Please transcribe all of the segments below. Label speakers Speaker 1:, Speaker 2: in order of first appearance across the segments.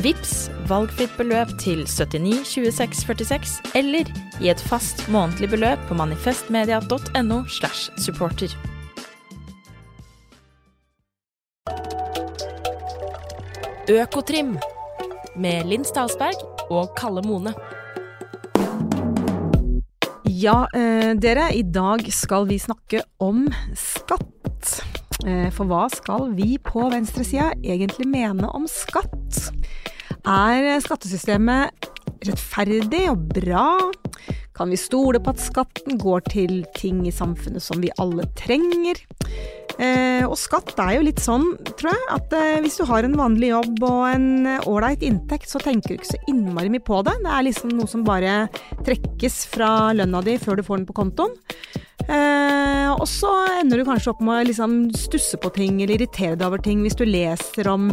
Speaker 1: Vips valgfritt beløp til 79 26 46, eller i et fast månedlig beløp på manifestmedia.no slash supporter. Økotrim med Linn Stalsberg og Kalle Mone.
Speaker 2: Ja, eh, dere, i dag skal vi snakke om skatt. Eh, for hva skal vi på venstresida egentlig mene om skatt? Er skattesystemet rettferdig og bra? Kan vi stole på at skatten går til ting i samfunnet som vi alle trenger? Eh, og skatt er jo litt sånn, tror jeg, at eh, hvis du har en vanlig jobb og en ålreit inntekt, så tenker du ikke så innmari mye på det. Det er liksom noe som bare trekkes fra lønna di før du får den på kontoen. Eh, og så ender du kanskje opp med å liksom stusse på ting eller irritere deg over ting hvis du leser om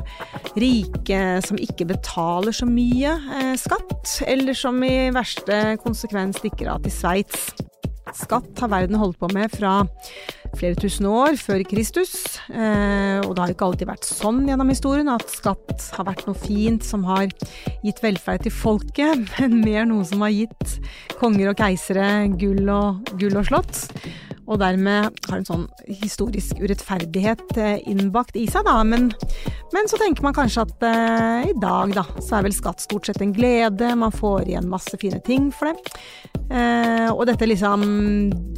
Speaker 2: rike som ikke betaler så mye eh, skatt, eller som i verste konsekvens stikker av til Sveits. Skatt har verden holdt på med fra flere tusen år før Kristus, eh, og det har ikke alltid vært sånn gjennom historien at skatt har vært noe fint som har gitt velferd til folket, men mer noe som har gitt konger og keisere gull og, gull og slott. Og dermed har en sånn historisk urettferdighet eh, innbakt i seg, da. Men, men så tenker man kanskje at eh, i dag, da, så er vel skatt stort sett en glede. Man får igjen masse fine ting for det. Eh, og dette liksom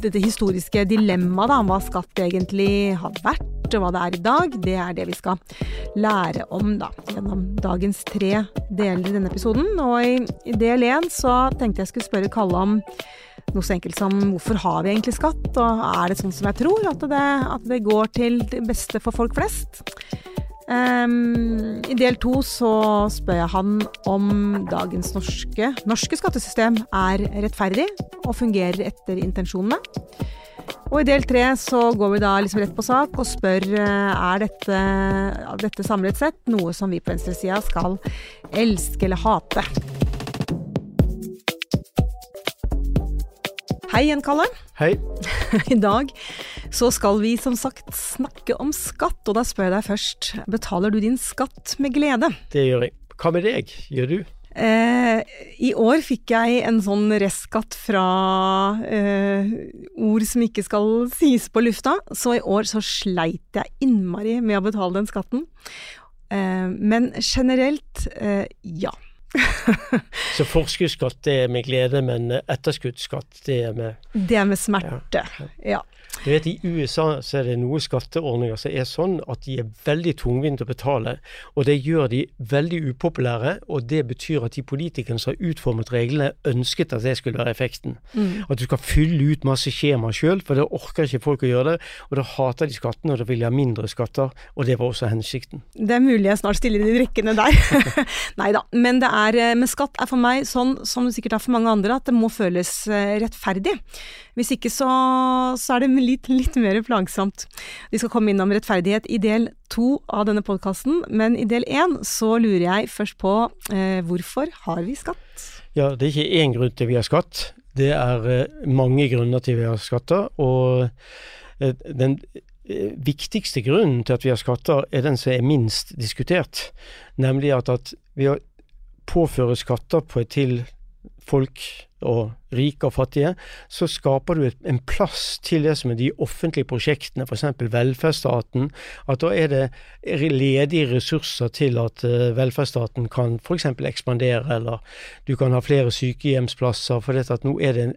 Speaker 2: Dette historiske dilemmaet, da, hva skatt egentlig har vært, og hva det er i dag, det er det vi skal lære om, da. Gjennom dagens tre deler i denne episoden. Og i, i del én så tenkte jeg skulle spørre Kalle om noe så enkelt som hvorfor har vi egentlig skatt, og er det sånn som jeg tror, at det, at det går til det beste for folk flest? Um, I del to så spør jeg han om dagens norske, norske skattesystem er rettferdig og fungerer etter intensjonene. Og i del tre så går vi da liksom rett på sak og spør er dette, dette samlet sett noe som vi på venstresida skal elske eller hate. Hei igjen, Kalle.
Speaker 3: Hei.
Speaker 2: I dag så skal vi som sagt snakke om skatt, og da spør jeg deg først, betaler du din skatt med glede?
Speaker 3: Det gjør jeg. Hva med deg, gjør du?
Speaker 2: Eh, I år fikk jeg en sånn restskatt fra eh, ord som ikke skal sies på lufta, så i år så sleit jeg innmari med å betale den skatten. Eh, men generelt, eh, ja.
Speaker 3: Så forskuddsskatt det er med glede, men etterskuddsskatt det er med
Speaker 2: Det er med smerte, ja.
Speaker 3: Du vet I USA så er det noen skatteordninger som er sånn at de er veldig tungvinte å betale. Og det gjør de veldig upopulære, og det betyr at de politikerne som har utformet reglene, ønsket at det skulle være effekten.
Speaker 2: Mm.
Speaker 3: At du skal fylle ut masse skjema sjøl, for det orker ikke folk å gjøre det. Og da hater de skattene, og da vil de ha mindre skatter. Og det var også hensikten.
Speaker 2: Det er mulig jeg snart stiller i de rekkene der. Nei da. Men, er, men skatt er for meg sånn som det sikkert er for mange andre, at det må føles rettferdig. Hvis ikke så, så er det litt, litt, mer plagsomt. Vi skal komme innom rettferdighet i del to av denne podkasten, men i del én så lurer jeg først på eh, hvorfor har vi skatt?
Speaker 3: Ja, det er ikke én grunn til vi har skatt. Det er eh, mange grunner til vi har skatter. Og eh, den viktigste grunnen til at vi har skatter, er den som er minst diskutert. Nemlig at, at vi påfører skatter på et til folk og rike og fattige, så skaper du en plass til det som er de offentlige prosjektene, f.eks. velferdsstaten. At da er det ledige ressurser til at velferdsstaten kan f.eks. ekspandere, eller du kan ha flere sykehjemsplasser. For at nå er det en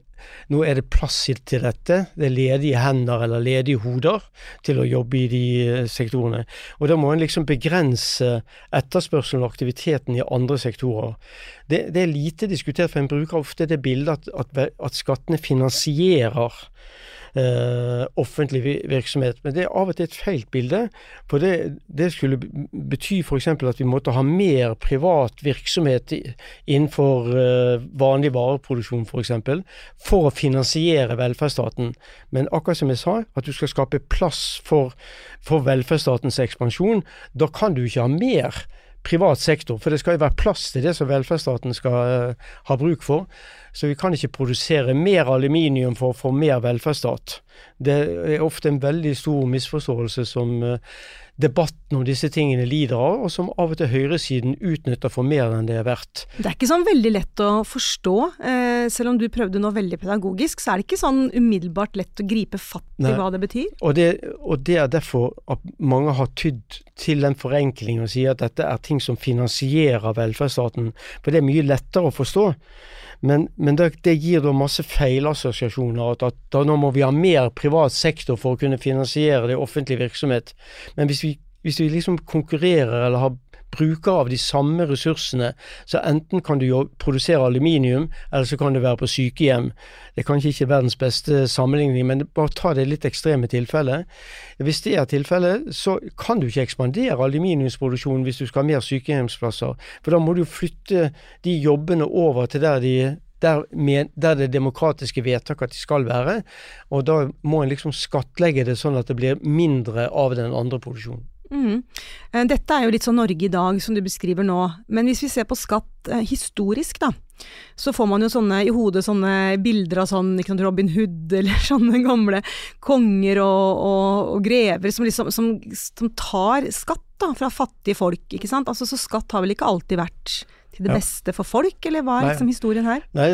Speaker 3: nå er det plass til dette. Det er ledige hender eller ledige hoder til å jobbe i de eh, sektorene. Og da må en liksom begrense etterspørselen og aktiviteten i andre sektorer. Det, det er lite diskutert, for en bruker ofte det bildet at, at, at skattene finansierer eh, offentlig virksomhet. Men det er av og til et feil bilde. For det, det skulle bety f.eks. at vi måtte ha mer privat virksomhet innenfor eh, vanlig vareproduksjon f.eks. For, eksempel, for å finansiere velferdsstaten. Men akkurat som jeg sa, at du skal skape plass for, for velferdsstatens ekspansjon. Da kan du ikke ha mer privat sektor, for det skal jo være plass til det som velferdsstaten skal uh, ha bruk for. Så vi kan ikke produsere mer aluminium for å få mer velferdsstat. Det er ofte en veldig stor misforståelse som uh, debatten om disse tingene lider av, og som av og til høyresiden utnytter for mer enn det er verdt.
Speaker 2: Det er ikke sånn veldig lett å forstå. Eh, selv om du prøvde noe veldig pedagogisk, så er det ikke sånn umiddelbart lett å gripe fatt i Nei. hva det betyr.
Speaker 3: Og det, og det, er derfor at mange har tydd til den forenklingen og sier at dette er ting som finansierer velferdsstaten. For det er mye lettere å forstå. Men, men det, det, gir da masse feilassosiasjoner. At, at da nå må vi ha mer privat sektor for å kunne finansiere det offentlige virksomhet. Men hvis vi, hvis vi liksom konkurrerer eller har bruker av de samme ressursene, så enten kan du jo produsere aluminium, eller så kan du være på sykehjem. Det er kanskje ikke verdens beste sammenligning, men bare ta det litt ekstreme tilfellet. Hvis det er tilfellet, så kan du ikke ekspandere aluminiumsproduksjonen hvis du skal ha mer sykehjemsplasser. For da må du flytte de jobbene over til der de der, med, der, det demokratiske vedtaket de skal være. Og da må en liksom skattlegge det sånn at det blir mindre av den andre produksjonen.
Speaker 2: Mm. Dette er jo litt sånn Norge i dag, som du beskriver nå. Men hvis vi ser på skatt eh, historisk, da, så får man jo sånne i hodet sånne bilder av sånn sant, Robin Hood eller sånne gamle konger og, og, og grever som, liksom, som, som, tar skatt da, fra fattige folk, ikke sant. Altså, så skatt har vel ikke alltid vært til det ja. beste for folk, eller hva er liksom historien her?
Speaker 3: Nei,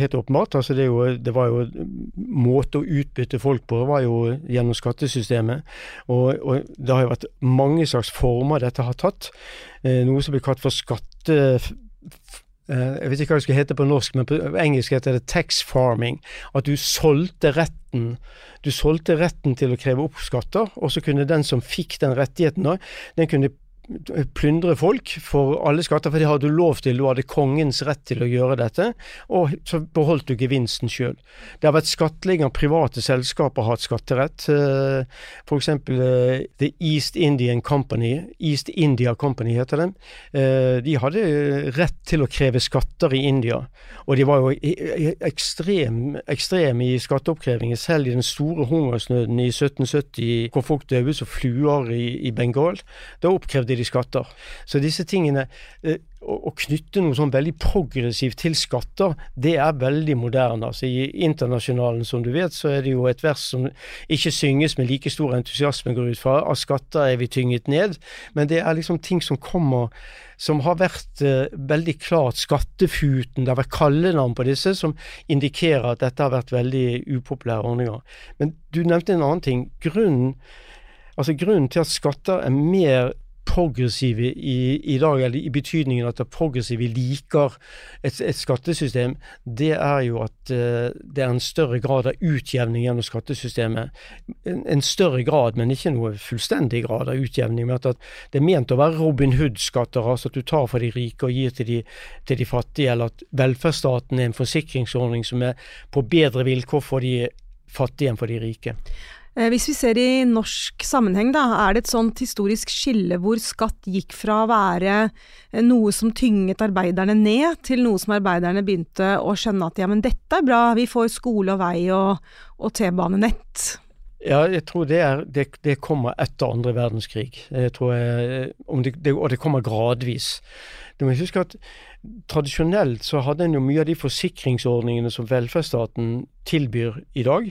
Speaker 3: helt åpenbart. Altså det, jo, det, var jo måte å utbytte folk på var jo gjennom skattesystemet. Og, og, det har jo vært mange slags former dette har tatt. Eh, noe som blir kalt for skatte... Eh, jeg vet ikke hva det skal hete på norsk, men på engelsk heter det tax farming. At du solgte retten du solgte retten til å kreve opp skatter, og så kunne den som fikk den rettigheten, da, den kunne plyndre folk for alle skatter, for det hadde du lov til, du hadde kongens rett til å gjøre dette, og så beholdt du gevinsten sjøl. Det har vært skattlegging av private selskaper har hatt skatterett. Eh, F.eks. Eh, The East Indian Company, East India Company heter det. Eh, de hadde rett til å kreve skatter i India, og de var jo ekstreme ekstrem i skatteoppkrevingen, selv i den store hungersnøden i 1770, hvor folk døde som fluer i, i Bengal. Da oppkrevde de skatter. Så disse tingene eh, Å knytte noe sånn veldig progressivt til skatter, det er veldig moderne. Altså I Internasjonalen, som du vet, så er det jo et vers som ikke synges med like stor entusiasme, går ut fra. Av skatter er vi tynget ned. Men det er liksom ting som kommer som har vært eh, veldig klart skattefuten, det har vært kallenavn på disse, som indikerer at dette har vært veldig upopulære ordninger. Men du nevnte en annen ting. Grunnen, altså grunnen til at skatter er mer progressive i, i, dag, eller i betydningen at det progressive liker et, et skattesystem, det er jo at uh, det er en større grad av utjevning gjennom skattesystemet. En, en, større grad, men ikke noe fullstendig grad av utjevning. men at, at Det er ment å være Robin Hood-skatter, altså at du tar for de rike og gir til de, til de fattige, eller at velferdsstaten er en forsikringsordning som er på bedre vilkår for de fattige enn for de rike.
Speaker 2: Eh, hvis vi ser i norsk sammenheng, da, er det et sånt historisk skille hvor skatt gikk fra å være eh, noe som tynget arbeiderne ned, til noe som arbeiderne begynte å skjønne at ja, men dette er bra, vi får skole og vei og, og T-banenett.
Speaker 3: Ja, jeg tror det, er, det, det, kommer etter andre verdenskrig. Jeg jeg, det, og det kommer gradvis. Du må huske at tradisjonelt så hadde en jo mye av de forsikringsordningene som velferdsstaten tilbyr i dag.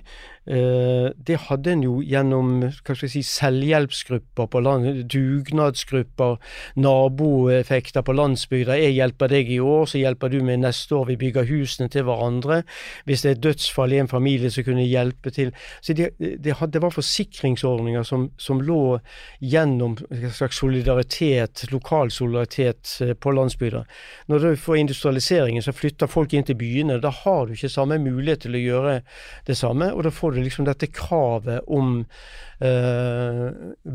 Speaker 3: Eh, det hadde en jo gjennom hva skal jeg si, selvhjelpsgrupper på land, dugnadsgrupper, naboeffekter på landsbygda. 'Jeg hjelper deg i år, så hjelper du meg neste år. Vi bygger husene til hverandre.' Hvis det er dødsfall i en familie, så kunne jeg hjelpe til. Så det, det, det var forsikringsordninger som, som, lå gjennom en slags solidaritet, lokal solidaritet på på landsbygda. Når du får industrialiseringen, så flytter folk inn til byene. Da har du ikke samme mulighet til å gjøre det samme, og da får du liksom dette kravet om eh,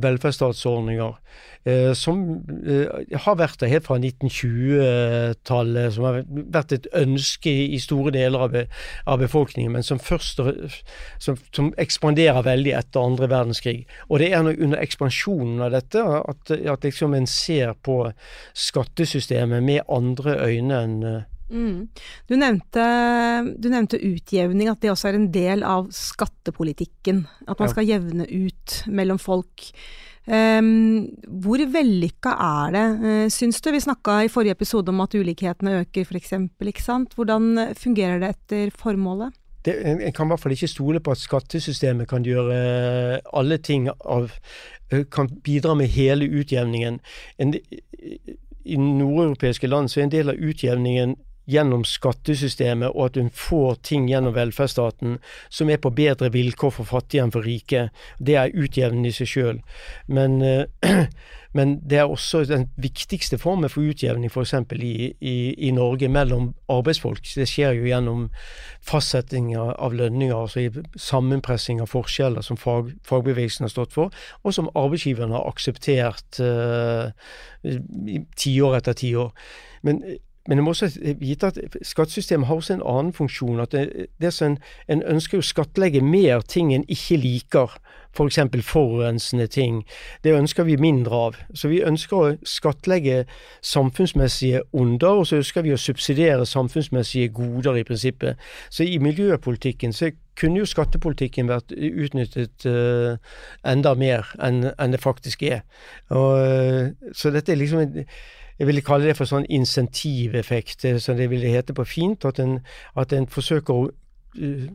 Speaker 3: velferdsstatsordninger. Eh, som eh, har vært der helt fra 1920-tallet, som har vært et ønske i store deler av, av befolkningen, men som først som, som, ekspanderer veldig etter andre verdenskrig. Og det er under ekspansjonen av dette at, at liksom en ser på skattesystemet med andre øyne enn eh,
Speaker 2: Mm. Du, nevnte, du, nevnte, utjevning, at det også er en del av skattepolitikken. At man skal jevne ut mellom folk. Um, hvor vellykka er det, uh, syns du? Vi snakka i forrige episode om at ulikhetene øker, f.eks. Hvordan fungerer det etter formålet?
Speaker 3: Det, en kan i hvert fall ikke stole på at skattesystemet kan gjøre eh, alle ting av Kan bidra med hele utjevningen. En, I nordeuropeiske land så er en del av utjevningen gjennom skattesystemet, og at hun får ting gjennom velferdsstaten som er på bedre vilkår for fattige enn for rike. Det er utjevnende i seg sjøl. Men, eh, men, det er også den viktigste formen for utjevning f.eks. I, i, i Norge mellom arbeidsfolk. Det skjer jo gjennom fastsetting av lønninger, altså i sammenpressing av forskjeller som fag, fagbevegelsen har stått for, og som arbeidsgiverne har akseptert uh, tiår etter tiår. Men men du må også vite at skattesystemet har også en annen funksjon. at det, det en, en, ønsker å skattlegge mer ting en ikke liker, f.eks. For forurensende ting. Det ønsker vi mindre av. Så vi ønsker å skattlegge samfunnsmessige onder, og så ønsker vi å subsidiere samfunnsmessige goder, i prinsippet. Så i miljøpolitikken så kunne jo skattepolitikken vært utnyttet uh, enda mer enn, en det faktisk er. Og, uh, så dette er liksom en jeg ville kalle det for sånn insentiveffekt, som det ville hete på fint. At en, at en forsøker å uh,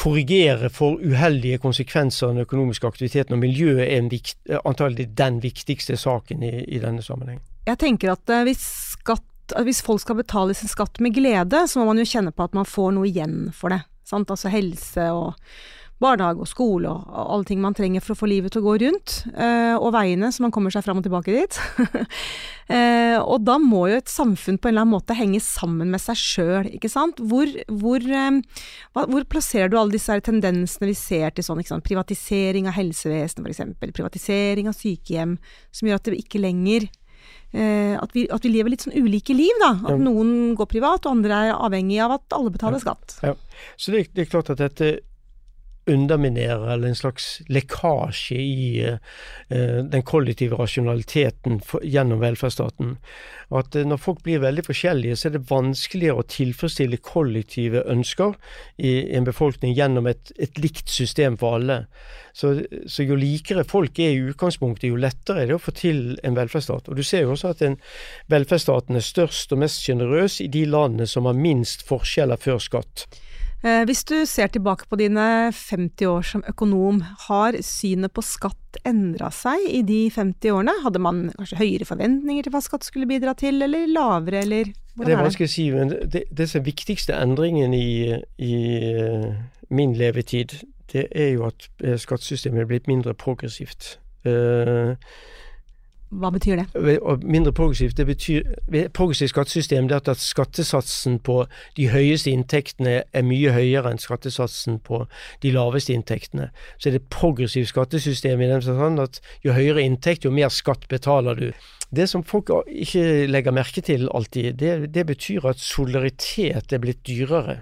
Speaker 3: korrigere for uheldige konsekvenser av den økonomiske aktiviteten. Og miljøet er vikt, antagelig den viktigste saken i, i denne sammenheng.
Speaker 2: Jeg tenker at hvis, skatt, hvis folk skal betale sin skatt med glede, så må man jo kjenne på at man får noe igjen for det. Sant? Altså helse og barnehage og skole og, og, alle ting man trenger for å få livet til å gå rundt. Eh, og veiene, så man kommer seg fram og tilbake dit. eh, og da må jo et samfunn på en eller annen måte henge sammen med seg sjøl, ikke sant. Hvor, hvor, eh, hvor, plasserer du alle disse tendensene vi ser til sånn privatisering av helsevesenet f.eks., privatisering av sykehjem, som gjør at det ikke lenger at, vi, at, vi, lever litt sånn ulike liv, da. At ja. noen går privat, og andre er avhengig av at alle betaler skatt.
Speaker 3: Ja. Så det, det, er klart at dette underminerer, eller en slags lekkasje i uh, den kollektive rasjonaliteten for, gjennom velferdsstaten. At uh, når folk blir veldig forskjellige, så er det vanskeligere å tilfredsstille kollektive ønsker i, i en befolkning gjennom et, et, likt system for alle. Så, så, jo likere folk er i utgangspunktet, jo lettere er det å få til en velferdsstat. Og Du ser jo også at en velferdsstaten er størst og mest sjenerøs i de landene som har minst forskjeller før skatt.
Speaker 2: Eh, hvis du ser tilbake på dine 50 år som økonom, har synet på skatt endra seg i de 50 årene? Hadde man kanskje høyere forventninger til hva skatt skulle bidra til, eller lavere, eller
Speaker 3: hvordan det er vanskelig å si, men det, det som viktigste endringen i, i uh, min levetid, det er jo at uh, skattesystemet er blitt mindre progressivt. Uh,
Speaker 2: hva betyr det?
Speaker 3: Mindre progressivt, det betyr Progressivt skattesystem det er at skattesatsen på de høyeste inntektene er mye høyere enn skattesatsen på de laveste inntektene. Så er det progressivt skattesystem i den forstand at jo høyere inntekt, jo mer skatt betaler du. Det som folk ikke legger merke til alltid, det, det betyr at solidaritet er blitt dyrere.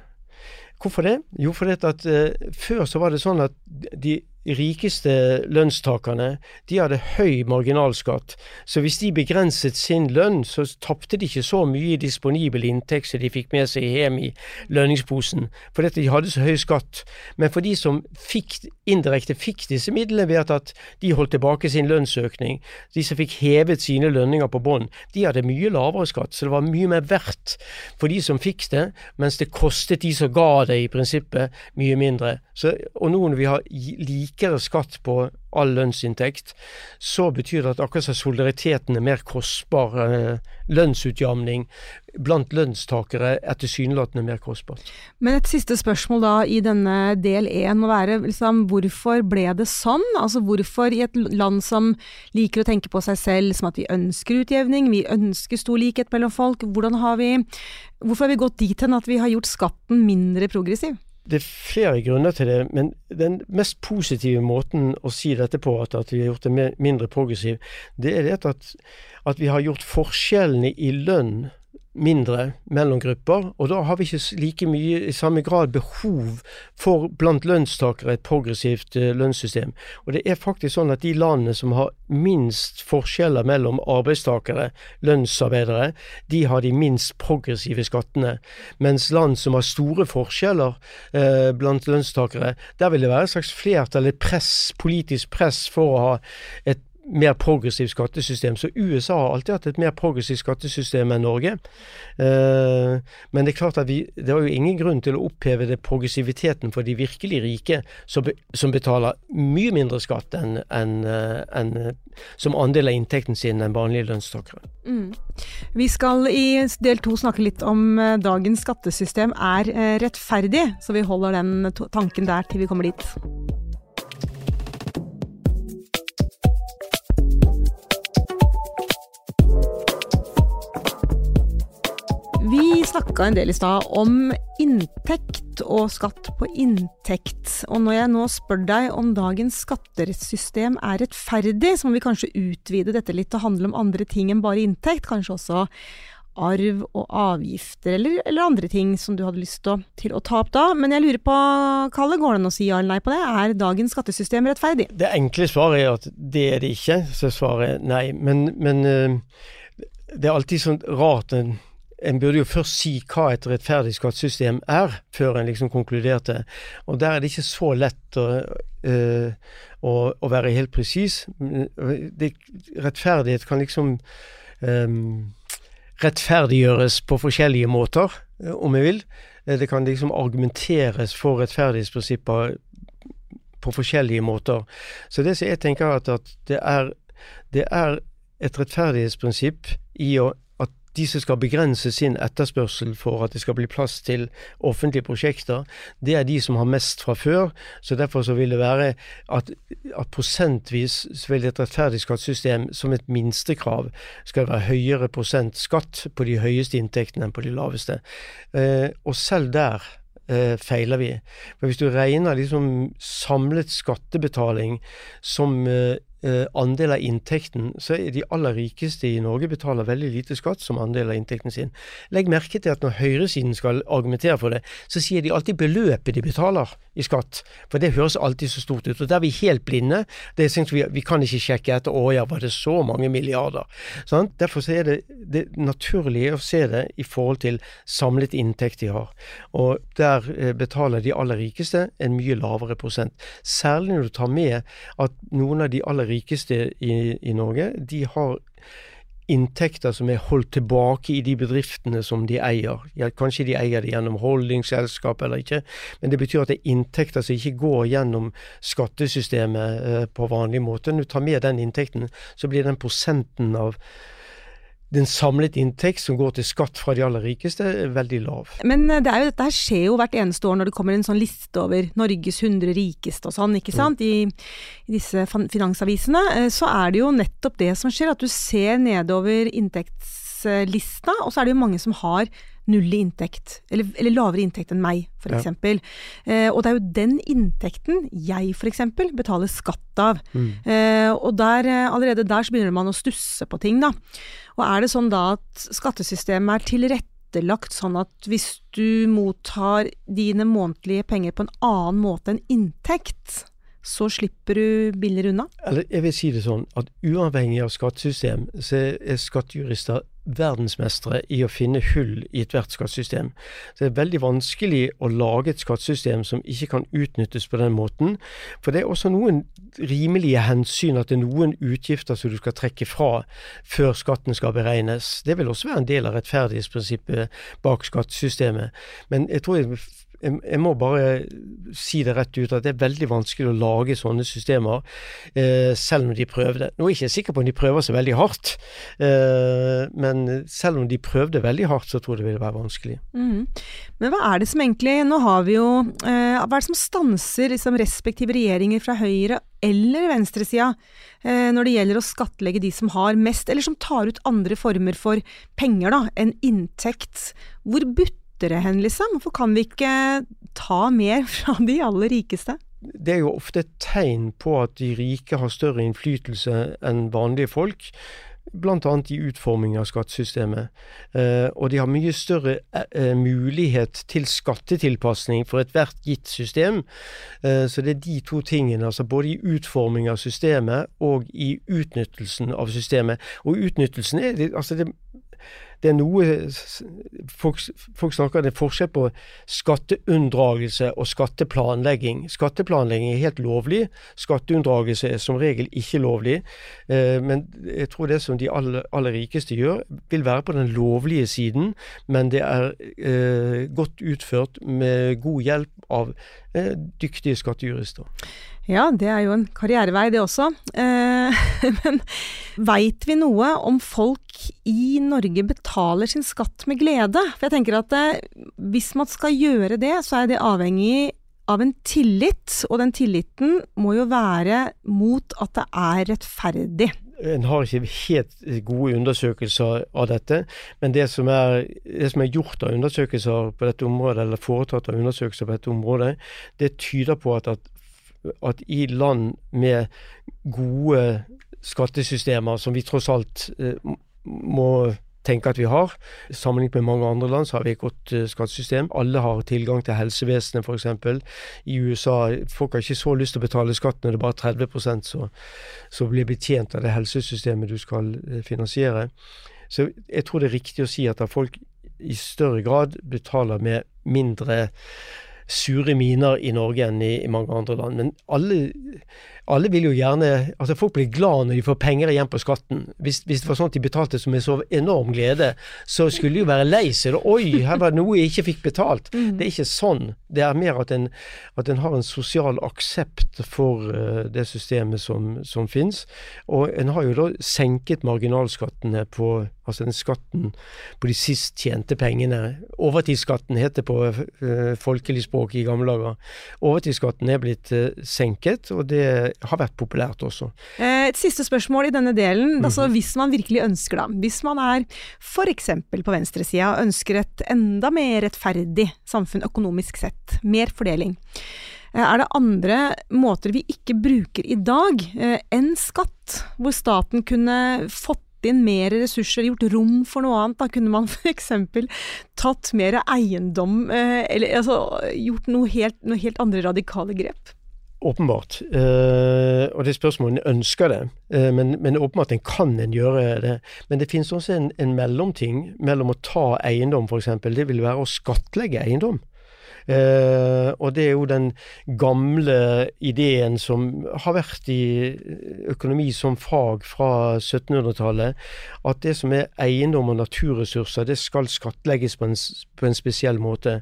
Speaker 3: Hvorfor det? Jo, fordi at uh, før så var det sånn at de rikeste lønnstakerne de hadde høy marginalskatt, så hvis de begrenset sin lønn, så tapte de ikke så mye disponibel inntekt som de fikk med seg hjem i lønningsposen, fordi de hadde så høy skatt. Men for de som fikk, indirekte fikk disse midlene ved at de holdt tilbake sin lønnsøkning, de som fikk hevet sine lønninger på bånn, de hadde mye lavere skatt, så det var mye mer verdt for de som fikk det, mens det kostet de som ga det, i prinsippet, mye mindre. Så, og nå når vi har like likere skatt på all lønnsinntekt, så betyr det at akkurat som solidariteten er mer kostbar, eh, lønnsutjamning blant lønnstakere er tilsynelatende mer kostbart.
Speaker 2: Men et siste spørsmål da i denne del én må være liksom, hvorfor ble det sånn? Altså hvorfor i et land som liker å tenke på seg selv som at vi ønsker utjevning, vi ønsker stor likhet mellom folk, vi, hvorfor har vi gått dit hen at vi har gjort skatten mindre progressiv?
Speaker 3: Det er flere grunner til det, men den mest positive måten å si dette på, at, at vi har gjort det mindre progressiv, det er det at, at vi har gjort forskjellene i lønn mindre mellomgrupper, og da har vi ikke like mye i samme grad behov for blant lønnstakere et progressivt uh, lønnssystem. Og det er faktisk sånn at de landene som har minst forskjeller mellom arbeidstakere, lønnsarbeidere, de har de minst progressive skattene. Mens land som har store forskjeller eh, blant lønnstakere, der vil det være et slags flertall, et press, politisk press for å ha et mer progressivt skattesystem. Så USA har alltid hatt et mer progressivt skattesystem enn Norge. Eh, men det er klart at vi, det var jo ingen grunn til å oppheve det progressiviteten for de virkelig rike, som, betaler mye mindre skatt enn, enn, eh, enn, som andel av inntekten sin enn vanlige lønnstakere. Mm.
Speaker 2: Vi skal i del to snakke litt om eh, dagens skattesystem er rettferdig, så vi holder den tanken der til vi kommer dit. Vi snakka en del i stad om inntekt og skatt på inntekt. Og når jeg nå spør deg om dagens skatterettssystem er rettferdig, så må vi kanskje utvide dette litt til å handle om andre ting enn bare inntekt. Kanskje også arv og avgifter, eller, eller andre ting som du hadde lyst til å, til å, ta opp da. Men jeg lurer på, Kalle, går det an å si ja eller nei på det? Er dagens skattesystem rettferdig?
Speaker 3: Det enkle svaret er at det er det ikke, så svaret er nei. Men, men uh, det er alltid sånn rart. En burde jo først si hva et rettferdig skattesystem er, før en liksom konkluderte. Og der er det ikke så lett å, uh, å, å være helt presis. Rettferdighet kan liksom um, rettferdiggjøres på forskjellige måter, om jeg vil. Det kan liksom argumenteres for rettferdighetsprinsipper på forskjellige måter. Så det som jeg tenker at, at det, er, det er et rettferdighetsprinsipp i å de som skal begrense sin etterspørsel for at det skal bli plass til offentlige prosjekter, det er de som har mest fra før. Så derfor så vil det være at, at prosentvis så vil et rettferdig skattesystem som et minstekrav skal være høyere prosent skatt på de høyeste inntektene enn på de laveste. Eh, og selv der eh, feiler vi. For Hvis du regner liksom samlet skattebetaling som eh, andel av inntekten, så er de aller rikeste i Norge betaler veldig lite skatt som andel av inntekten sin. Legg merke til at når høyresiden skal argumentere for det, så sier de alltid beløpet de betaler i skatt. For det høres alltid så stort ut. Og der er vi helt blinde. Det synes vi, vi kan ikke sjekke etter å ja, var det så mange milliarder. Sånn? Derfor så er det, det naturlige å se det i forhold til samlet inntekt de har. Og der eh, betaler de aller rikeste en mye lavere prosent. Særlig når du tar med at noen av de aller rikeste i, i Norge, de har inntekter som er holdt tilbake i de bedriftene som de eier. Ja, kanskje de eier det gjennom holdingselskap eller ikke, men det betyr at det er inntekter som ikke går gjennom skattesystemet eh, på vanlig måte. Når du tar med den inntekten, så blir den prosenten av den samlet inntekt som går til skatt fra de aller rikeste, er veldig lav.
Speaker 2: Men eh, det jo, dette her skjer jo hvert eneste år når det kommer en sånn liste over Norges 100 rikeste og sånn, ikke mm. sant, mm. I, I, disse finansavisene. Eh, så er det jo nettopp det som skjer, at du ser nedover inntektslista, og så er det jo mange som har null i inntekt, eller, eller, lavere inntekt enn meg, f.eks. Ja. Eh, og det er jo den inntekten jeg f.eks. betaler skatt av. Mm. Eh, og der, eh, allerede der så begynner man å stusse på ting, da. Og er det sånn da at skattesystemet er tilrettelagt sånn at hvis du mottar dine månedlige penger på en annen måte enn inntekt, så slipper du billigere unna?
Speaker 3: Eller jeg vil si det sånn at uavhengig av skattesystem, så er skattejurister verdensmestere i å finne hull i ethvert skattesystem. Så det er veldig vanskelig å lage et skattesystem som ikke kan utnyttes på den måten. For det er også noen rimelige hensyn at det er noen utgifter som du skal trekke fra før skatten skal beregnes. Det vil også være en del av rettferdighetsprinsippet bak skattesystemet. Men jeg tror jeg, må bare si det rett ut at det er veldig vanskelig å lage sånne systemer, eh, selv om de prøvde. Nå er jeg ikke sikker på om de prøver så veldig hardt, eh, men selv om de prøvde veldig hardt, så tror jeg det ville være vanskelig.
Speaker 2: Mm. Men hva er det som egentlig Nå har vi jo eh, Hva er det som stanser liksom, respektive regjeringer fra høyre eller venstresida når det gjelder å skattlegge de som har mest, eller som tar ut andre former for penger da, enn inntekt? Hvor butter det hen, liksom? Hvorfor kan vi ikke ta mer fra de aller rikeste?
Speaker 3: Det er jo ofte et tegn på at de rike har større innflytelse enn vanlige folk bl.a. i utforming av skattesystemet. Eh, og de har mye større eh, mulighet til skattetilpasning for ethvert gitt system. Eh, så det er de to tingene, altså både i utforming av systemet og i utnyttelsen av systemet. Og utnyttelsen er altså det, det er noe folk, folk snakker det er forskjell på skatteunndragelse og skatteplanlegging. Skatteplanlegging er helt lovlig, skatteunndragelse er som regel ikke lovlig. Eh, men jeg tror det som de aller, aller, rikeste gjør, vil være på den lovlige siden, men det er eh, godt utført med god hjelp av eh, dyktige skattejurister.
Speaker 2: Ja, det er jo en karrierevei det også. Eh, men veit vi noe om folk i Norge betaler sin skatt med glede? For jeg tenker at eh, hvis man skal gjøre det, så er det avhengig av en tillit, og den tilliten må jo være mot at det er rettferdig.
Speaker 3: En har ikke helt gode undersøkelser av dette, men det som, er, det som er gjort av undersøkelser på dette området, eller foretatt av undersøkelser på dette området, det tyder på at, at at i land med gode skattesystemer, som vi tross alt eh, må tenke at vi har. Sammenlignet med mange andre land så har vi et godt uh, skattesystem. Alle har tilgang til helsevesenet f.eks. I USA folk har ikke så lyst til å betale skatt når det er bare 30% så, så blir betjent av det helsesystemet du skal uh, finansiere. Så jeg tror det er riktig å si at folk i større grad betaler med mindre sure miner i Norge enn i, i mange andre land. Men alle, alle, vil jo gjerne Altså, folk blir glad når de får penger igjen på skatten. Hvis, hvis det var sånn at de betalte som en så enorm glede, så skulle de jo være lei seg. Oi, her var det noe jeg ikke fikk betalt. Mm. Det er ikke sånn. Det er mer at en, at en har en sosial aksept for uh, det systemet som, som finnes. Og en har jo da senket marginalskattene på altså den skatten på de sist tjente pengene. Overtidsskatten heter på uh, folkelig språk i gamle dager. Overtidsskatten er blitt uh, senket, og det har vært populært også.
Speaker 2: Eh, et siste spørsmål i denne delen. Mm -hmm. altså Hvis man virkelig ønsker, det, Hvis man er f.eks. på venstresida og ønsker et enda mer rettferdig samfunn økonomisk sett, mer fordeling. Er det andre måter vi ikke bruker i dag eh, enn skatt, hvor staten kunne fått inn mer ressurser, gjort rom for noe annet. Da kunne man f.eks. tatt mer eiendom, eh, eller altså gjort noe helt, noe helt andre radikale grep.
Speaker 3: Åpenbart. Eh, og det er spørsmålet om en ønsker det. Eh, men, men, åpenbart en kan en gjøre det. Men det finnes også en, en mellomting mellom å ta eiendom, f.eks. Det vil være å skattlegge eiendom. Eh, og det er jo den gamle ideen som har vært i økonomi som fag fra 1700-tallet, at det som er eiendom og naturressurser, det skal skattlegges på en, på en, spesiell måte.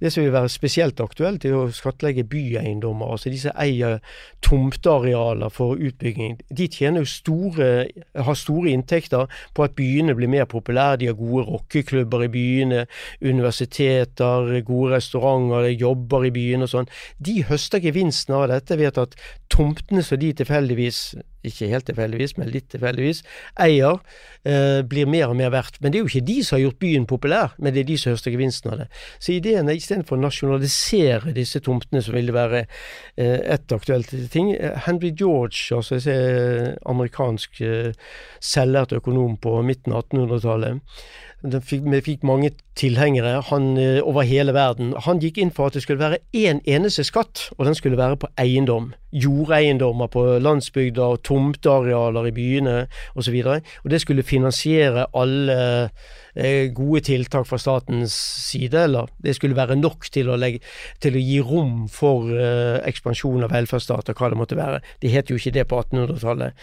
Speaker 3: Det som vil være spesielt aktuelt, er å skattlegge byeiendommer. Altså de som eier tomtearealer for utbygging. De tjener jo store, har store inntekter på at byene blir mer populære. De har gode rockeklubber i byene, universiteter, gode restauranter restauranter, jobber i byen og sånn, de høster gevinsten av dette ved at tomtene som de tilfeldigvis, ikke helt tilfeldigvis, men litt tilfeldigvis, eier, eh, blir mer og mer verdt. Men det er jo ikke de som har gjort byen populær, men det er de som høster gevinsten av det. Så ideen er istedenfor å nasjonalisere disse tomtene, som ville være eh, et aktuelt ting Henry George, altså jeg amerikansk eh, selvlært økonom på midten av 1800-tallet, Fikk, vi fikk mange tilhengere han, eh, over hele verden. Han gikk inn for at det skulle være én eneste skatt, og den skulle være på eiendom. Jordeiendommer på landsbygda og tomtearealer i byene osv. Og, og det skulle finansiere alle eh, gode tiltak fra statens side, eller det skulle være nok til å, legge, til å gi rom for eh, ekspansjon av velferdsstater, hva det måtte være. Det het jo ikke det på 1800-tallet.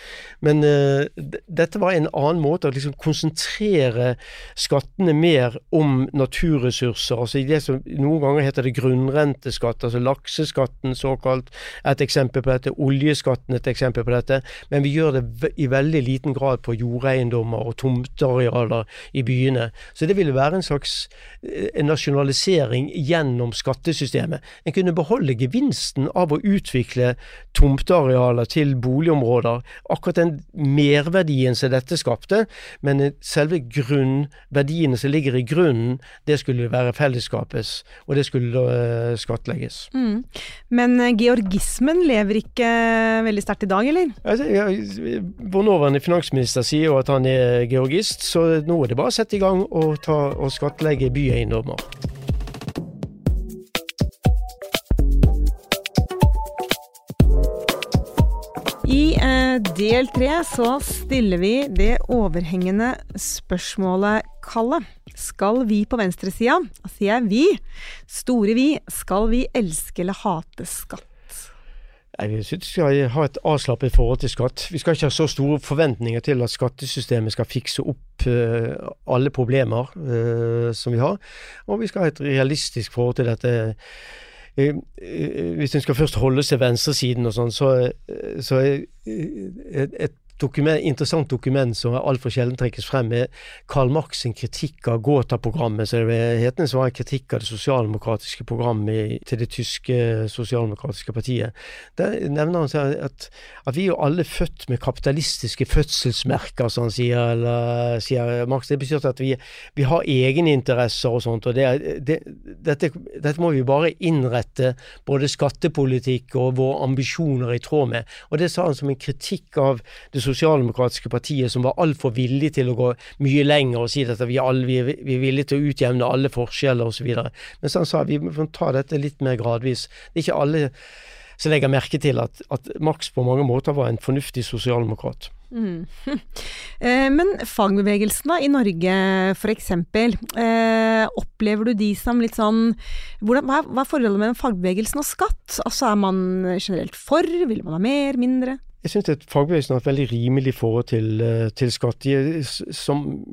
Speaker 3: Men uh, dette var en annen måte å liksom konsentrere skattene mer om naturressurser. altså i det som Noen ganger heter det grunnrenteskatt, altså lakseskatten såkalt, et eksempel på dette, oljeskatten et eksempel på dette. Men vi gjør det i veldig liten grad på jordeiendommer og tomtearealer i byene. Så det ville være en slags eh, nasjonalisering gjennom skattesystemet. En kunne beholde gevinsten av å utvikle tomtearealer til boligområder. Akkurat den merverdien som dette skapte, men selve grunnverdiene som ligger i grunnen, det skulle være fellesskapets, og det skulle eh, skattlegges.
Speaker 2: Mm. Men eh, georgismen lever ikke veldig sterkt i dag, eller?
Speaker 3: Altså, vår nåværende finansminister sier jo at han er georgist, så nå er det bare å sette i gang og, ta, og skattlegge byeiendommer.
Speaker 2: I eh, del tre så stiller vi det overhengende spørsmålet, Kalle. Skal vi på venstresida, da sier jeg vi, store vi, skal vi elske eller hate skatt?
Speaker 3: Jeg synes vi skal ha et avslappet forhold til skatt. Vi skal ikke ha så store forventninger til at skattesystemet skal fikse opp uh, alle problemer uh, som vi har. Og vi skal ha et realistisk forhold til dette. Uh, hvis en skal først holde seg venstresiden og sånn, så, så et, et dokument, interessant dokument som altfor sjelden trekkes frem, er Karl Marx' sin kritikk av Gotha-programmet, som var en kritikk av det sosialdemokratiske programmet til det tyske sosialdemokratiske partiet. Der nevner han at, at vi er jo alle født med kapitalistiske fødselsmerker, som han sier, eller, sier Marx. Det betyr at vi, vi har egeninteresser og sånt, og det, det, dette, dette må vi bare innrette både skattepolitikk og våre ambisjoner i tråd med. Og det sa han som en kritikk av det sosialdemokratiske partiet som var altfor villig til å gå mye lenger og si at vi, alle, vi, vi er villige til å utjevne alle forskjeller osv. Men han sa vi må ta dette litt mer gradvis. Det er ikke alle som legger merke til at, at Marx på mange måter var en fornuftig sosialdemokrat. Mm.
Speaker 2: Men fagbevegelsen da, i Norge f.eks., eh, opplever du de som litt sånn hvordan, hva, er, hva er forholdet mellom fagbevegelsen og skatt? Altså Er man generelt for? Vil man ha mer? Mindre?
Speaker 3: Jeg syns fagbevegelsen har et veldig rimelig forhold til, eh, til skatt. De, som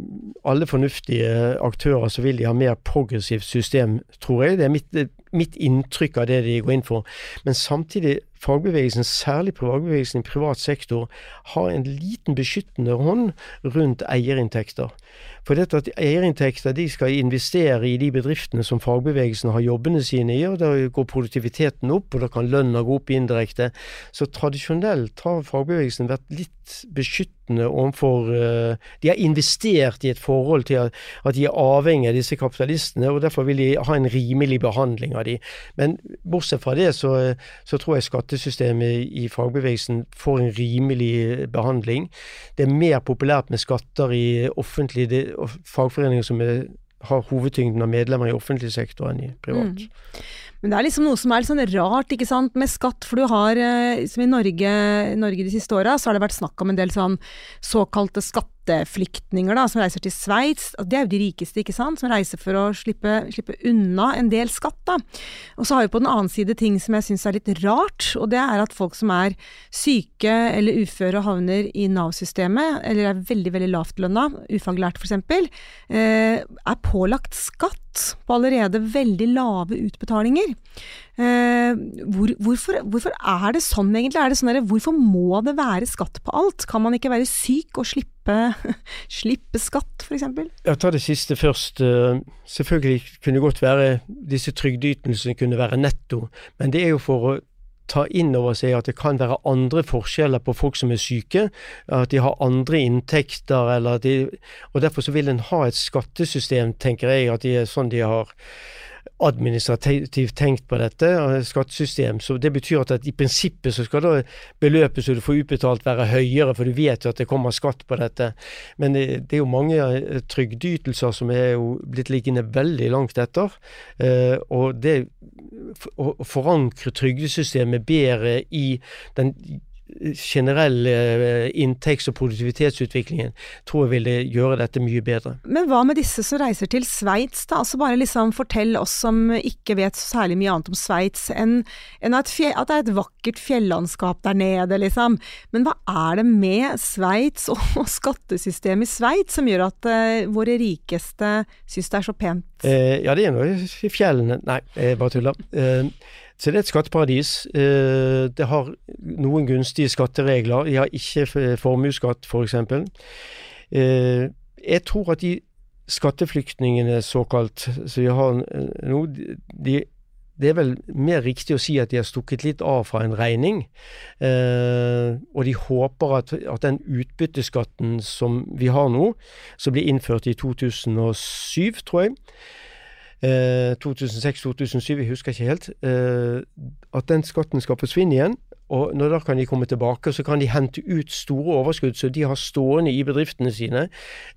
Speaker 3: alle fornuftige aktører så vil de ha mer progressivt system, tror jeg. Det er mitt, mitt inntrykk av det de går inn for. Men samtidig fagbevegelsen, særlig fagbevegelsen i privat sektor, har en liten beskyttende hånd rundt eierinntekter. For dette at eierinntekter de skal investere i de bedriftene som fagbevegelsen har jobbene sine i, og da går produktiviteten opp, og da kan lønna gå opp indirekte. Så tradisjonelt har fagbevegelsen vært litt beskyttende overfor uh, De har investert i et forhold til at, de er avhengig av disse kapitalistene, og derfor vil de ha en rimelig behandling av de. Men bortsett fra det, så, så tror jeg skattesystemet i fagbevegelsen får en rimelig behandling. Det er mer populært med skatter i offentlige fagforeninger som er, har hovedtyngden av medlemmer i offentlig sektor enn i privat. Mm.
Speaker 2: Men det er liksom noe som er litt sånn rart ikke sant, med skatt, for du har, eh, som i Norge, Norge de siste åra, så har det vært snakk om en del sånn såkalte skatteflyktninger da, som reiser til Sveits. Det er jo de rikeste, ikke sant, som reiser for å slippe, slippe unna en del skatt. da. Og så har vi på den annen side ting som jeg syns er litt rart, og det er at folk som er syke eller uføre og havner i Nav-systemet, eller er veldig, veldig lavtlønna, ufaglært f.eks., eh, er pålagt skatt på allerede veldig lave utbetalinger. Eh, hvor, hvorfor, hvorfor, er det sånn egentlig? Det sånn der, hvorfor må det være skatt på alt? Kan man ikke være syk og slippe, slippe skatt, f.eks.?
Speaker 3: Jeg tar det siste først. Eh, selvfølgelig kunne det godt være disse trygdeytelsene kunne være netto, men det er jo for å ta inn over seg at det kan være andre forskjeller på folk som er syke, at de har andre inntekter, eller de, og derfor så vil en ha et skattesystem, tenker jeg, at de er sånn de har administrativt tenkt på dette, skattesystem. Så det betyr at, i prinsippet så skal da beløpet som du får utbetalt være høyere, for du vet jo at det kommer skatt på dette. Men det, det er jo mange eh, trygdeytelser som er jo blitt liggende veldig langt etter. Eh, og det å forankre trygdesystemet bedre i den generelle eh, inntekts- og produktivitetsutviklingen tror jeg ville gjøre dette mye bedre.
Speaker 2: Men hva med disse som reiser til Sveits, da? Altså bare liksom fortell oss som ikke vet særlig mye annet om Sveits enn, en at, at, det er et vakkert fjellandskap der nede, liksom. Men hva er det med Sveits og, og skattesystemet i Sveits som gjør at uh, våre rikeste syns det er så pent?
Speaker 3: Eh, ja, det er noe i fjellene Nei, jeg bare tuller. Eh, så det er et skatteparadis. Eh, det har noen gunstige skatteregler. De har ikke formuesskatt, f.eks. eksempel. jeg tror at de skatteflyktningene, såkalt, som vi har nå, de, det er vel mer riktig å si at de har stukket litt av fra en regning. Eh, og de håper at, at, den utbytteskatten som vi har nå, som ble innført i 2007, tror jeg, 2006-2007, eh, jeg husker ikke helt, eh, at den skatten skal forsvinne igjen. Og når da kan de komme tilbake, så kan de hente ut store overskudd som de har stående i bedriftene sine,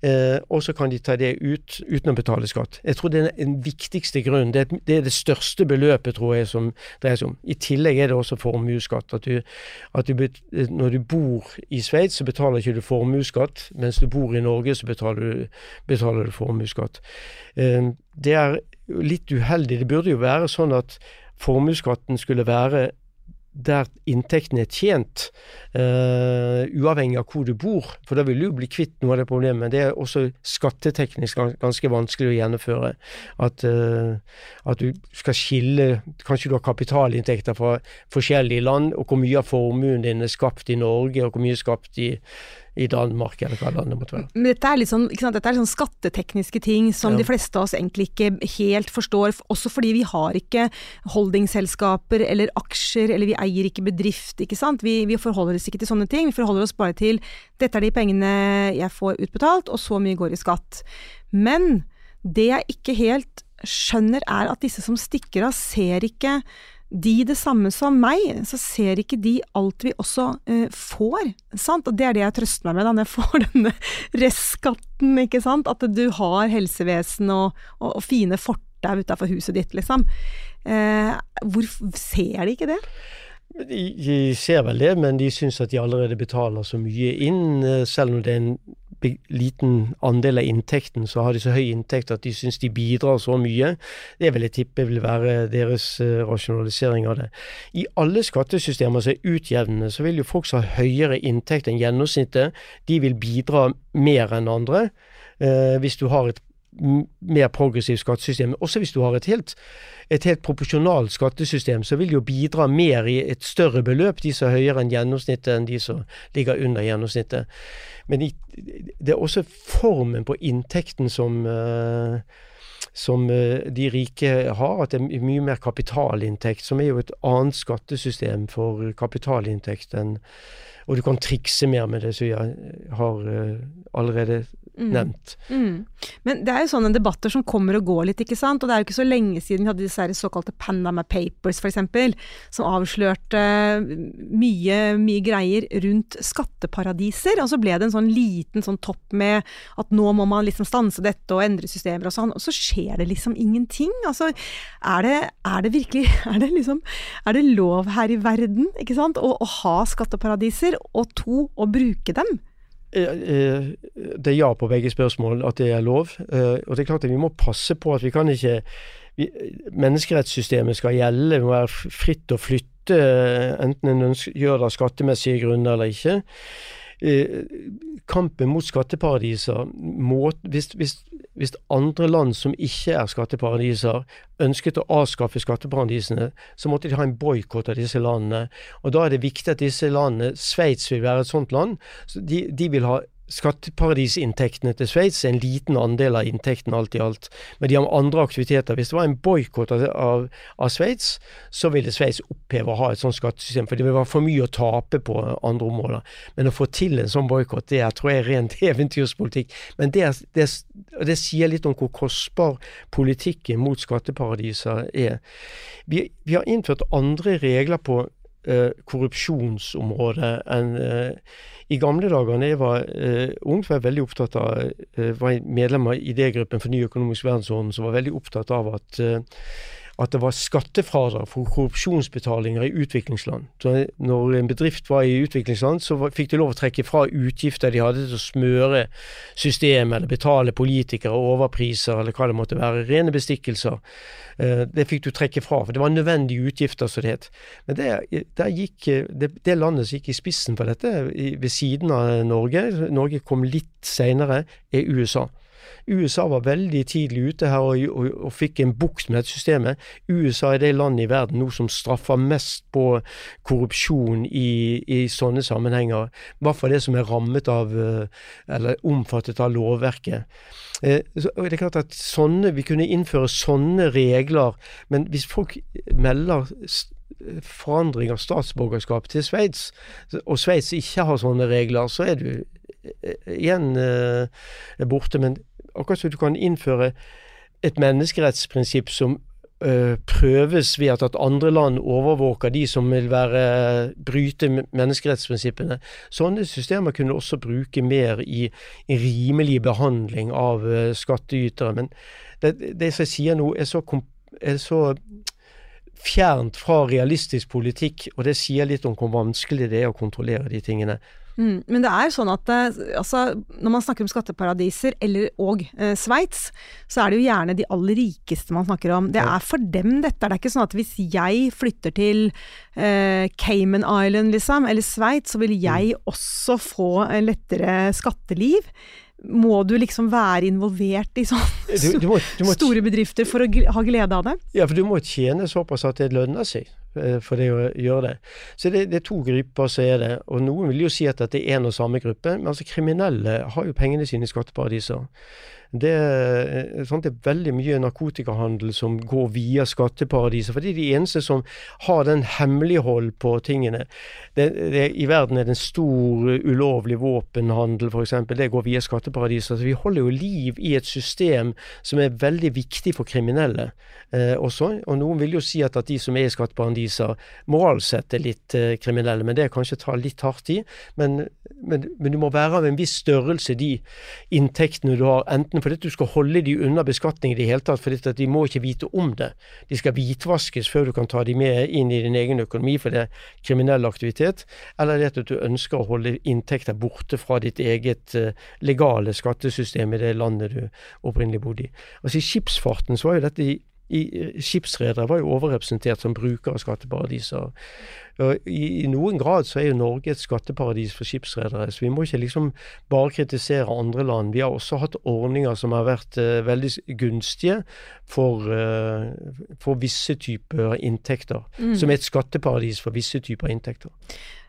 Speaker 3: eh, og så kan de ta det ut uten å betale skatt. Jeg tror det er den viktigste grunnen. Det er, det er det største beløpet, tror jeg, som dreier seg om. I tillegg er det også formuesskatt. At, du, at du, når du bor i Sveits, så betaler ikke du formuesskatt, mens du bor i Norge, så betaler du, betaler du formuesskatt. Eh, det er litt uheldig. Det burde jo være sånn at formuesskatten skulle være der inntekten er tjent, uh, uavhengig av hvor du bor. For da vil du jo bli kvitt noe av det problemet. Men det er også skatteteknisk ganske vanskelig å gjennomføre. At, uh, at du skal skille Kanskje du har kapitalinntekter fra forskjellige land, og hvor mye av formuen din er skapt i Norge, og hvor mye er skapt i i Danmark, eller hva landet måtte være.
Speaker 2: Men dette er litt sånn, dette er sånn skattetekniske ting som ja. de fleste av oss egentlig ikke helt forstår. Også fordi vi har ikke holdingselskaper eller aksjer, eller vi eier ikke bedrift, ikke sant. Vi, vi forholder oss ikke til sånne ting. Vi forholder oss bare til dette er de pengene jeg får utbetalt, og så mye går i skatt. Men det jeg ikke helt skjønner er at disse som stikker av, ser ikke de det samme som meg, så ser ikke de alt vi også eh, får. Sant? Og det er det jeg trøster meg med da når jeg får denne restskatten, ikke sant. At du har helsevesen og, og, og fine fortau utafor huset ditt, liksom. Eh, hvor ser de ikke det?
Speaker 3: De ser vel det, men de syns at de allerede betaler så mye inn, eh, selv om det er en liten andel av inntekten, så har de så høy inntekt at de syns de bidrar så mye. Det vil jeg tippe vil være deres uh, rasjonalisering av det. I alle skattesystemer som er utjevnende, så vil jo folk som har høyere inntekt enn gjennomsnittet, de vil bidra mer enn andre. Eh, hvis du har et mer progressivt skattesystem. Også hvis du har et helt, et helt proporsjonalt skattesystem, så vil det jo bidra mer i et større beløp, de som er høyere enn gjennomsnittet, enn de som ligger under gjennomsnittet. Men det er også formen på inntekten som uh, som uh, de rike har, at det er mye mer kapitalinntekt, som er jo et annet skattesystem for kapitalinntekt enn Og du kan trikse mer med det, som jeg har uh, allerede mm. nevnt.
Speaker 2: Mm. Men det er jo sånne debatter som kommer og går litt, ikke sant. Og det er jo ikke så lenge siden vi hadde disse såkalte Panama Papers, f.eks., som avslørte mye, mye greier rundt skatteparadiser. Og så ble det en sånn liten sånn topp med at nå må man liksom stanse dette og endre systemer og sånn. Og så skjer det liksom ingenting. Altså, er det, er det virkelig er det liksom, er det lov her i verden, ikke sant, å, å ha skatteparadiser, og to, å bruke dem?
Speaker 3: Eh, eh, det er ja på begge spørsmål, at det er lov. Eh, og det er klart at vi må passe på at vi kan ikke vi, Menneskerettssystemet skal gjelde, det må være fritt å flytte, enten en gjør det av skattemessige grunner eller ikke. Kampen mot skatteparadiser må, hvis, hvis, hvis andre land som ikke er skatteparadiser, ønsket å avskaffe skatteparadisene, så måtte de ha en boikott av disse landene. Og Da er det viktig at disse landene Sveits vil være et sånt land. Så de, de vil ha skatteparadisinntektene til Sveits er en liten andel av inntekten alt i alt. Men de har andre aktiviteter. Hvis det var en boikott av, av, av Sveits, så ville Sveits oppheve å ha et sånt skattesystem. For det ville være for mye å tape på andre områder. Men å få til en sånn boikott, det er, tror jeg er rent eventyrspolitikk. Men det, det, det, sier litt om hvor kostbar politikken mot skatteparadiser er. Vi, vi har innført andre regler på uh, korrupsjonsområdet enn uh, i gamle dager da jeg var eh, ung, var jeg veldig opptatt av eh, var medlem av idégruppen for ny økonomisk verdensorden, som var veldig opptatt av at uh, at det var skattefradrag for korrupsjonsbetalinger i utviklingsland. Så når en bedrift var i utviklingsland, så fikk de lov å trekke fra utgifter de hadde til å smøre systemet, eller betale politikere overpriser, eller hva det måtte være. Rene bestikkelser. Eh, det fikk du trekke fra, for det var nødvendige utgifter, som det het. Men det, gikk, det, det, landet som gikk i spissen for dette, ved siden av Norge, Norge kom litt seinere, er USA. USA var veldig tidlig ute her og, og, og fikk en bukt med dette systemet. USA er det landet i verden nå som straffer mest på korrupsjon i, i sånne sammenhenger. I hvert det som er rammet av, eh, eller omfattet av lovverket. Eh, det er klart at sånne, Vi kunne innføre sånne regler, men hvis folk melder forandring av statsborgerskap til Sveits, og Sveits ikke har sånne regler, så er du eh, igjen borte. Men Akkurat som du kan innføre et menneskerettsprinsipp som Uh, prøves ved at, andre land overvåker de som vil være, bryte menneskerettsprinsippene. Sånne systemer kunne også bruke mer i, rimelig behandling av uh, skattytere. Men det, det, som jeg sier nå, er så, er så, fjernt fra realistisk politikk, og det sier litt om hvor vanskelig det er å kontrollere de tingene.
Speaker 2: Mm, men det er sånn at eh, altså, når man snakker om skatteparadiser, eller og eh, Sveits, så er det jo gjerne de aller rikeste man snakker om. Det er for dem dette. Det er ikke sånn at hvis jeg flytter til eh, Cayman Island, liksom, eller Sveits, så vil jeg mm. også få en lettere skatteliv må du liksom være involvert i sånne store bedrifter for å ha glede av det?
Speaker 3: Ja, for du må tjene såpass at det lønner seg for det å gjøre det. Så det, det er to grupper som er det. Og noen vil jo si at dette er en og samme gruppe, men altså kriminelle har jo pengene sine i skatteparadiser. Det, sånn, er veldig mye narkotikahandel som går via skatteparadiser. For det er de eneste som har den hemmelighold på tingene. Det, det, I verden er det en stor ulovlig våpenhandel f.eks. Det går via skatteparadiser. Så vi holder jo liv i et system som er veldig viktig for kriminelle eh, også. Og noen vil jo si at, at de som er i skatteparadiser moralsett er litt eh, kriminelle, men det kanskje ta litt hardt i. Men, men, men du må være av en viss størrelse, de inntektene du har. enten enten fordi du skal holde de unna beskatning i det hele tatt, fordi de må ikke vite om det. De skal hvitvaskes før du kan ta de med inn i din egen økonomi, for det er kriminell aktivitet. Eller det at du ønsker å holde inntekter borte fra ditt eget uh, legale skattesystem i det landet du opprinnelig bodde i. Altså I skipsfarten så var jo dette i skipsredere var jo overrepresentert som brukere av skatteparadiser. I, I, noen grad så er jo Norge et skatteparadis for skipsredere, så vi må ikke liksom bare kritisere andre land. Vi har også hatt ordninger som har vært uh, veldig gunstige for, uh, for visse typer inntekter. Mm. Som er et skatteparadis for visse typer inntekter.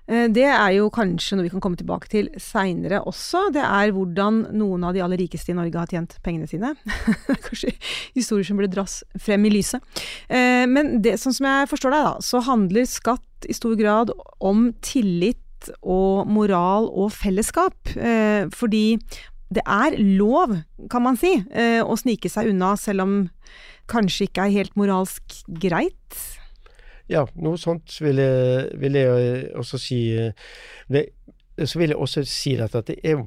Speaker 2: Eh, det er jo kanskje noe vi kan komme tilbake til seinere også. Det er hvordan noen av de aller rikeste i Norge har tjent pengene sine. kanskje historier som burde dras frem i lyset. Eh, men det, sånn som jeg forstår deg, da, så handler skatt i stor grad om tillit og moral og fellesskap. Eh, fordi det er lov, kan man si, å snike seg unna, selv om kanskje ikke er helt moralsk greit.
Speaker 3: Ja, noe sånt vil jeg, vil jeg også si. Det, så vil jeg også si dette, at det er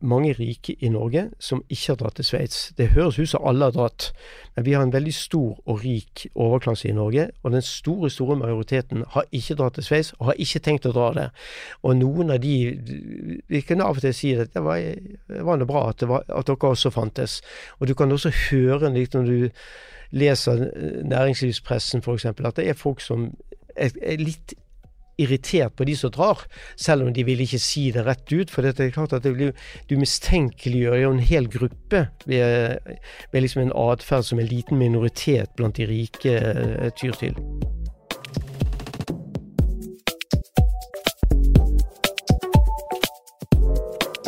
Speaker 3: mange rike i Norge som ikke har dratt til Sveits. Det høres ut som alle har dratt, men vi har en veldig stor og rik overklasse i Norge. Og den store, store majoriteten har ikke dratt til Sveits, og har ikke tenkt å dra der. Og noen av de Vi kan av og til si at det var, det var noe bra at, var, at dere også fantes. Og du kan også høre litt når du leser næringslivspressen f.eks., at det er folk som er litt irritert på de som drar, selv om de vil ikke si det rett ut. For det er klart at blir, du mistenkeliggjør jo en hel gruppe ved, ved liksom en atferd som en liten minoritet blant de rike uh, tyr til.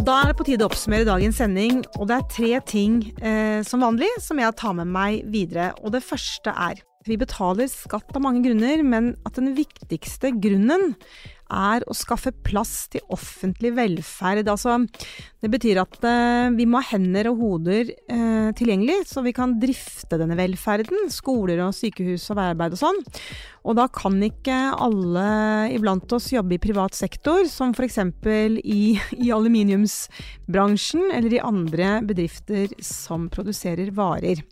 Speaker 2: Da er det på tide å oppsummere dagens sending, og det er tre ting eh, som vanlig som jeg tar med meg videre. Og det første er vi betaler skatt av mange grunner, men at den viktigste grunnen er å skaffe plass til offentlig velferd. Altså, det betyr at eh, vi må ha hender og hoder eh, tilgjengelig, så vi kan drifte denne velferden. Skoler og sykehus og veiarbeid og sånn. Og da kan ikke alle iblant oss jobbe i privat sektor, som f.eks. I, i aluminiumsbransjen eller i andre bedrifter som produserer varer.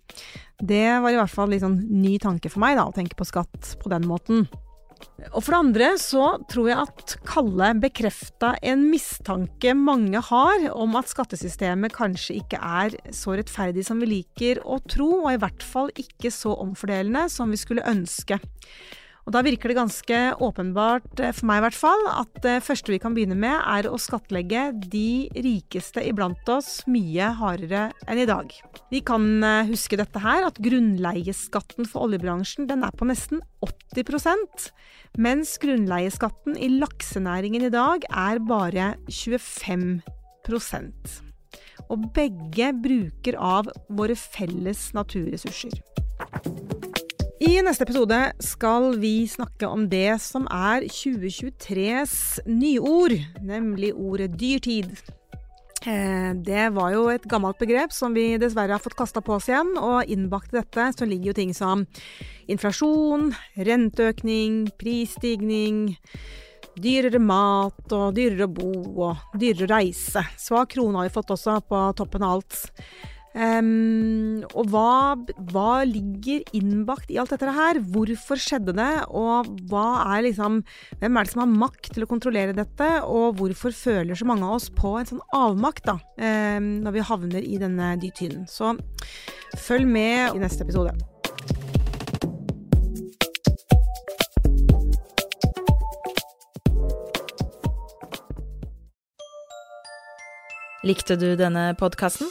Speaker 2: Det var i hvert fall litt sånn ny tanke for meg, da, å tenke på skatt på den måten. Og for det andre så tror jeg at Kalle bekrefta en mistanke mange har om at skattesystemet kanskje ikke er så rettferdig som vi liker å tro, og i hvert fall ikke så omfordelende som vi skulle ønske. Og Da virker det ganske åpenbart, eh, for meg i hvert fall, at det første vi kan begynne med, er å skattlegge de rikeste iblant oss mye hardere enn i dag. Vi kan eh, huske dette her, at grunnleieskatten for oljebransjen den er på nesten 80% mens grunnleieskatten i laksenæringen i dag er bare 25% Og begge bruker av våre felles naturressurser. I neste episode skal vi snakke om det som er 2023s nyord, nemlig ordet dyrtid. Eh, det var jo et gammelt begrep som vi dessverre har fått kasta på oss igjen, og innbakt i dette så ligger jo ting som inflasjon, renteøkning, prisstigning, dyrere mat og dyrere å bo og dyrere reise. Svak krone har vi fått også på toppen av alt. Um, og hva, hva, ligger innbakt i alt dette her? Hvorfor skjedde det? Og er liksom, hvem er det som har makt til å kontrollere dette? Og hvorfor føler så mange av oss på en sånn avmakt da, um, når vi havner i denne dytynen? Så følg med i neste episode.
Speaker 1: Likte du denne podkasten?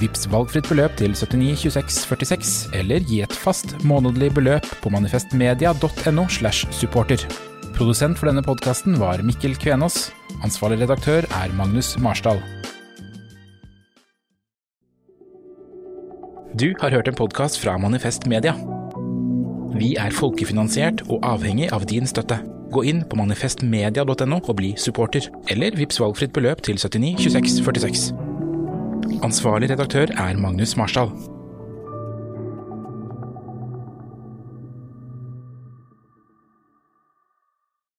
Speaker 4: Vips valgfritt beløp til 79 26 46, eller gi et fast månedlig beløp på manifestmedia.no. slash supporter. Produsent for denne podkasten var Mikkel Kvenås. Ansvarlig redaktør er Magnus Marsdal. Du har hørt en podkast fra Manifest Media. Vi er folkefinansiert og avhengig av din støtte. Gå inn på manifestmedia.no og bli supporter, eller vips valgfritt beløp til 79 26 46. Ansvarlig redaktør er Magnus Marsdal.